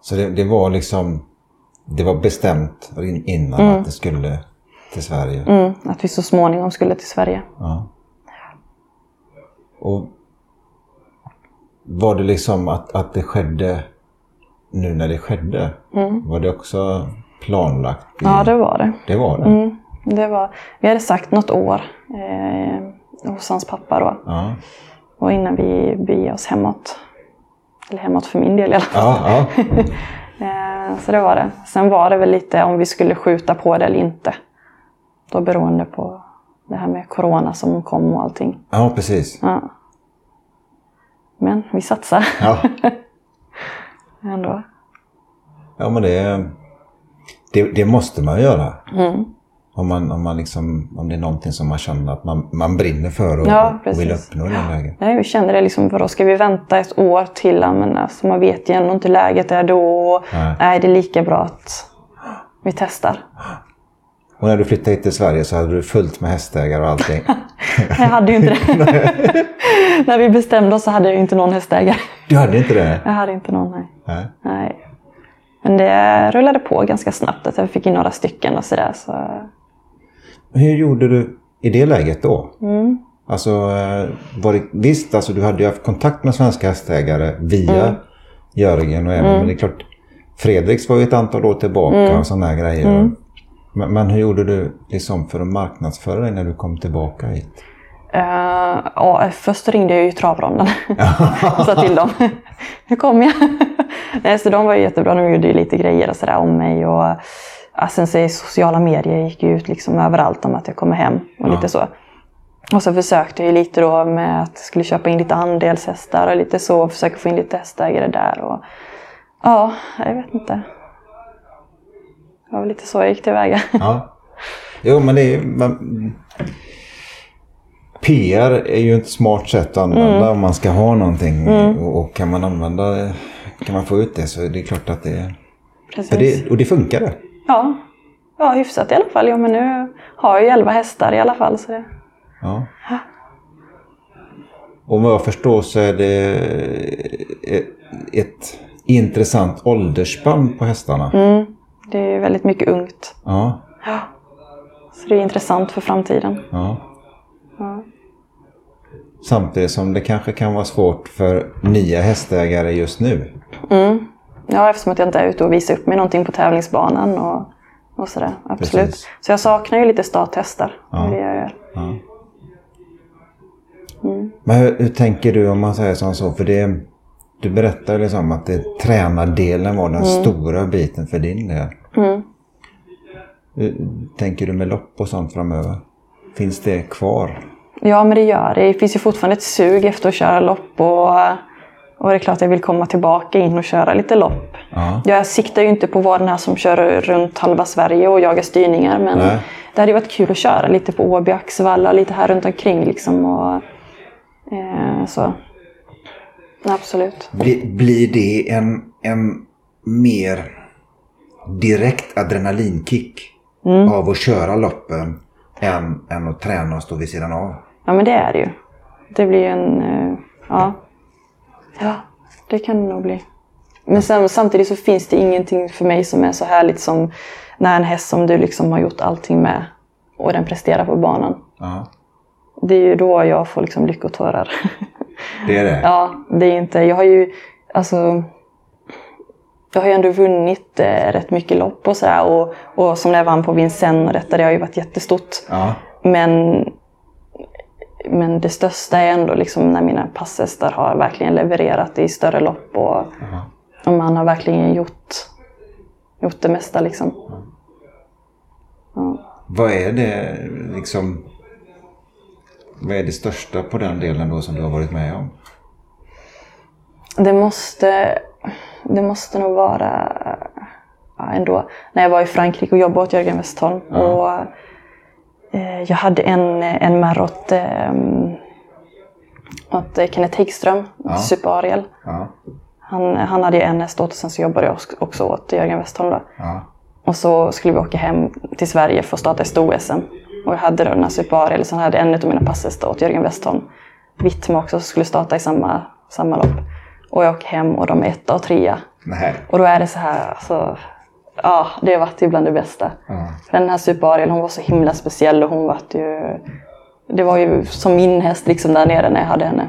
Så det, det var liksom... Det var bestämt in- innan att det skulle till Sverige. Mm, att vi så småningom skulle till Sverige. Ja. Och var det liksom att, att det skedde nu när det skedde? Var det också planlagt? i- Ja, det var det. det var det? Mm, det var, vi hade sagt något år eh, hos hans pappa då. Ja. Och innan vi begav oss hemåt. Eller hemåt för min del i alla fall. Ja, ja. Eh, så det var det. Sen var det väl lite om vi skulle skjuta på det eller inte. Då beroende på det här med corona som kom och allting. ja precis. Ja. Men vi satsar Ja. ändå. Ja, men det, det, det måste man göra. Mm. Om, man, om, man liksom, om det är någonting som man känner att man, man brinner för och, Ja, och vill uppnå i det läget. Nej, vi kände det liksom, vadå, ska vi vänta ett år till? Men alltså, man vet ju ändå inte läget är då. Nej. Nej, det är lika bra att vi testar. Och när du flyttade hit till Sverige så hade du fullt med hästägare och allting. Jag hade ju inte det. När vi bestämde oss så hade jag ju inte någon hästägare. Du hade inte det? Jag hade inte någon, nej. Nej. nej. Men det rullade på ganska snabbt att jag fick in några stycken och sådär. Så... Hur gjorde du i det läget då? Mm. Alltså, eh, var det, visst, alltså, du hade ju haft kontakt med svenska hästägare via Mm. Jörgen och även, men det är klart, Fredriks var ju ett antal år tillbaka Mm. och sådana grejer. Men, men hur gjorde du liksom för att marknadsföra dig när du kom tillbaka hit? Eh, ja, först ringde jag ju travronden och sa till dem. Nu kommer jag. Nej, så de var ju jättebra. De gjorde ju lite grejer och sådär om mig. Och, ja, sen så i sociala medier gick ju ut liksom överallt om att jag kommer hem och lite så. Och så försökte jag lite då med att jag skulle köpa in lite andelshästar och lite så. Och försöka få in lite hästägare där. Och, ja, jag vet inte. Det var väl lite så jag gick tillväga. Ja. Jo, men det är... Man, PR är ju ett smart sätt att använda Mm. om man ska ha någonting. Och, och kan man använda... Kan man få ut det så är det klart att det... Precis. det och det funkar det. Ja. ja, hyfsat i alla fall. Jo, men nu har jag ju 11 hästar i alla fall. Så det... Ja. Och vad jag förstår så är det ett, ett intressant åldersspann på hästarna. Mm, det är väldigt mycket ungt. Ja, Ja. Så det är intressant för framtiden. ja. Ja. Samtidigt som det kanske kan vara svårt för nya hästägare just nu. Mm. Ja, eftersom att jag inte är ute och visar upp mig någonting på tävlingsbanan och, och sådär. Absolut. Precis. Så jag saknar ju lite starthästar. Ja. Det det jag gör. Ja. Men hur, hur tänker du om man säger som så? För det, du berättade liksom att det, tränardelen var den stora biten för din del. Mm. Hur Tänker du med lopp och sånt framöver? Finns det kvar? Ja, men det gör det. Det finns ju fortfarande ett sug efter att köra lopp. Och, och det är klart att jag vill komma tillbaka in och köra lite lopp. Ja. Jag siktar ju inte på att vara den här som kör runt halva Sverige och jagar styrningar. Men Nej. det hade ju varit kul att köra lite på Åby, Axevalla och lite här runt omkring. Liksom, och, eh, så. Absolut. Blir, blir det en, en mer direkt adrenalinkick av att köra loppen än, än att träna och stå vid sidan av? Ja, men det är det ju. Det blir en... eh, ja. ja, det kan det nog bli. Men sen, samtidigt så finns det ingenting för mig som är så härligt som när en häst som du liksom har gjort allting med och den presterar på banan. Ja, Det är ju då jag får liksom lyckotårar. det är det. ja, det är inte... Jag har ju... Alltså... Jag har ju ändå vunnit eh, rätt mycket lopp och sådär. Och, och som när jag vann på Vincennes och detta, det har ju varit jättestort. Ja. Men, men det största är ändå liksom när mina passhästar har verkligen levererat i större lopp. Och, Och man har verkligen gjort, gjort det mesta liksom. Ja. Vad är det liksom vad är det största på den delen då som du har varit med om? Det måste, det måste nog vara ja, ändå när jag var i Frankrike och jobbade åt Jörgen Westholm. Ja. Och, eh, jag hade en, en märr åt, eh, åt Kenneth Higström, ja. Super Ariel. Ja. Han, han hade en häst åt och sen så jobbade jag också åt Jörgen Westholm. Då. Ja. Och så skulle vi åka hem till Sverige för att starta sto-SM. Och jag hade då den här Super Ariel, sen hade jag en av mina passhästar åt Jörgen Westholm. Vittma också, som skulle starta i samma, samma lopp. Och jag åker hem och de är etta och trea. Nej. Och då är det så här, alltså, ja, det har varit ju bland det bästa. Mm. Den här Super Ariel, hon var så himla speciell och hon var ju... Det var ju som min häst liksom där nere när jag hade henne.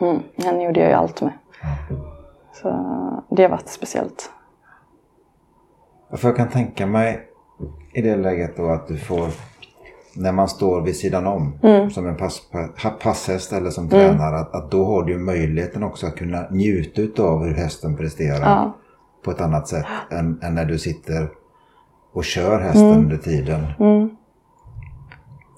Mm, henne gjorde jag ju allt med. Så det har varit speciellt. För jag kan tänka mig i det läget då att du får när man står vid sidan om mm. som en pass, passhäst eller som mm. tränare att, att, då har du möjligheten också att kunna njuta av hur hästen presterar ja. på ett annat sätt än, än, när du sitter och kör hästen mm. under tiden. Mm.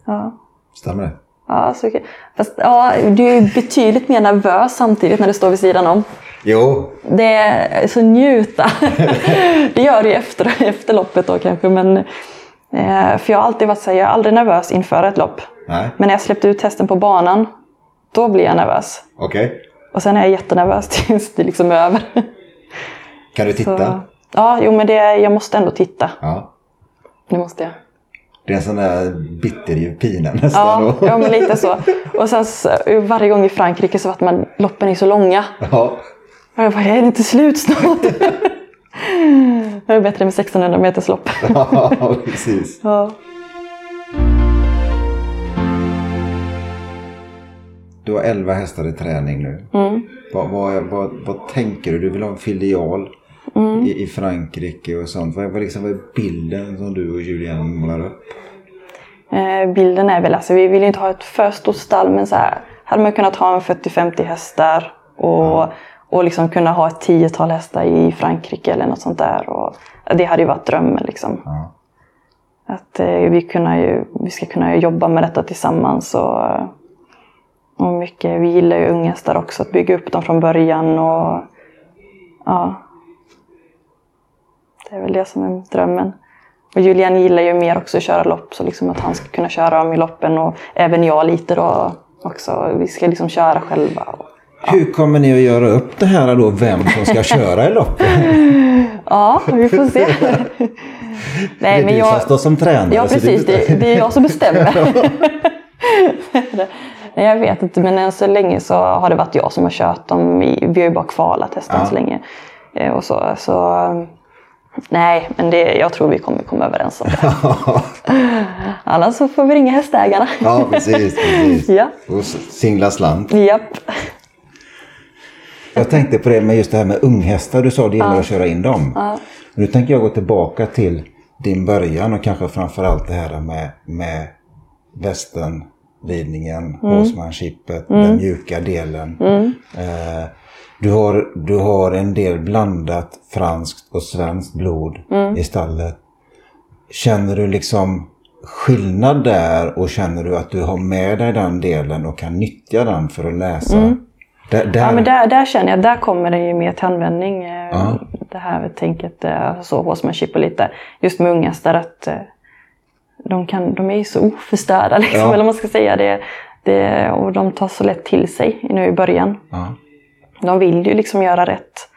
Ja. Stämmer det? Ja, så, fast, ja, du är betydligt mer nervös samtidigt när du står vid sidan om. Jo. Det är så njuta. det gör du efter, efter loppet då kanske. Men, för jag har alltid varit så jag är aldrig nervös inför ett lopp. Nej. Men när jag släppte ut hästen på banan, då blir jag nervös. Okej. Okay. Och sen är jag jättenervös tills det liksom är över. Kan du titta? Så, ja, jo men det, jag måste ändå titta. Ja. Det måste jag. Det är en sån där bitterljuv pina nästan. Ja, ja, men lite så. Och sen så, varje gång i Frankrike så att man loppen är så långa. Ja. Och jag bara, är det inte slut snart? det är bättre med 1600 meters lopp. ja, precis. Ja. Du har 11 hästar i träning nu. Mm. Vad, vad, vad, vad, tänker du? Du vill ha en filial mm. i, i, Frankrike och sånt. Vad, vad, liksom, vad är bilden som du och Julian målar upp? Eh, bilden är väl, alltså vi vill inte ha ett för stort stall men så här, hade man kunnat ha en 40-50 hästar och ja och liksom kunna ha ett tiotal hästar i Frankrike eller något sånt där. Och det hade ju varit drömmen. Liksom. Ja. Att eh, vi, kunna ju, vi ska kunna jobba med detta tillsammans. Och, och mycket, vi gillar ju unghästar också, att bygga upp dem från början. Och, ja. Det är väl det som är drömmen. Och Julian gillar ju mer också att köra lopp, så liksom att han ska kunna köra dem i loppen och även jag lite då också. Vi ska liksom köra själva. Och, hur kommer ni att göra upp det här då, vem som ska köra i loppet? ja, vi får se. Nej, det är du jag... som står som tränare. Ja, precis. Det, det är jag som bestämmer. Nej, jag vet inte, men än så länge så har det varit jag som har kört dem. Vi har ju bara kvalat hästen ja. så länge. Eh, och så, så, nej, men det, jag tror vi kommer komma överens om det. Annars så får vi ringa hästägarna. ja, precis. precis. Ja. Och singla slant. Japp. Jag tänkte på det med just det här med unghästar. Du sa det gäller ja. att köra in dem. Ja. Nu tänker jag gå tillbaka till din början och kanske framförallt det här med, med västernridningen, mm. horsemanshipet, mm. den mjuka delen. Mm. Eh, du, har, du har en del blandat franskt och svenskt blod mm. i stallet. Känner du liksom skillnad där och känner du att du har med dig den delen och kan nyttja den för att läsa mm. Där, där... Ja, men där, där känner jag, där kommer det ju mer till användning. Uh. Det här tänket, eh, så horsemanship och lite, just med unghästar att eh, de, kan, de är ju så oförstörda liksom, ja. eller man ska säga. Det, det, och de tar så lätt till sig nu i början. Uh. De vill ju liksom göra rätt.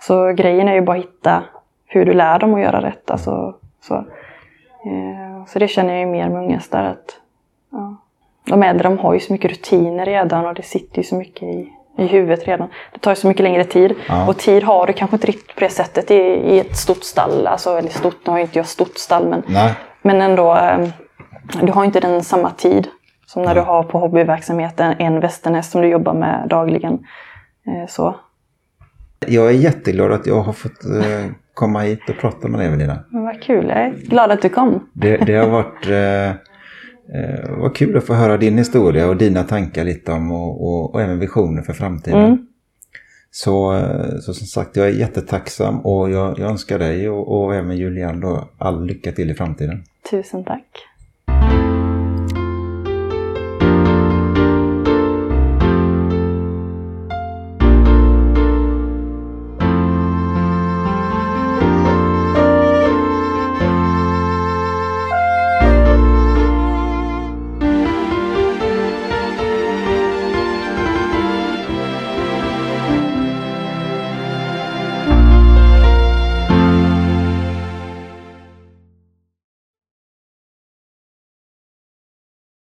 Så grejen är ju bara att hitta hur du lär dem att göra rätt. Alltså, så. så det känner jag ju mer med unghästar. Att, ja. De äldre de har ju så mycket rutiner redan och det sitter ju så mycket i, i huvudet redan. Det tar ju så mycket längre tid. Ja. Och tid har du kanske inte riktigt på det sättet i, i ett stort stall. Alltså, eller stort, nu har ju inte jag stort stall men, men ändå. Eh, du har inte den samma tid som när ja. du har på hobbyverksamheten en västernhäst som du jobbar med dagligen. Eh, så. Jag är jätteglad att jag har fått eh, komma hit och prata med dig Evelina. Vad kul, jag är glad att du kom. Det, det har varit eh, vad kul att få höra din historia och dina tankar lite om och, och, och även visioner för framtiden. Mm. Så, eh, så som sagt, jag är jättetacksam och jag, jag önskar dig och, och även Julian all lycka till i framtiden. Tusen tack.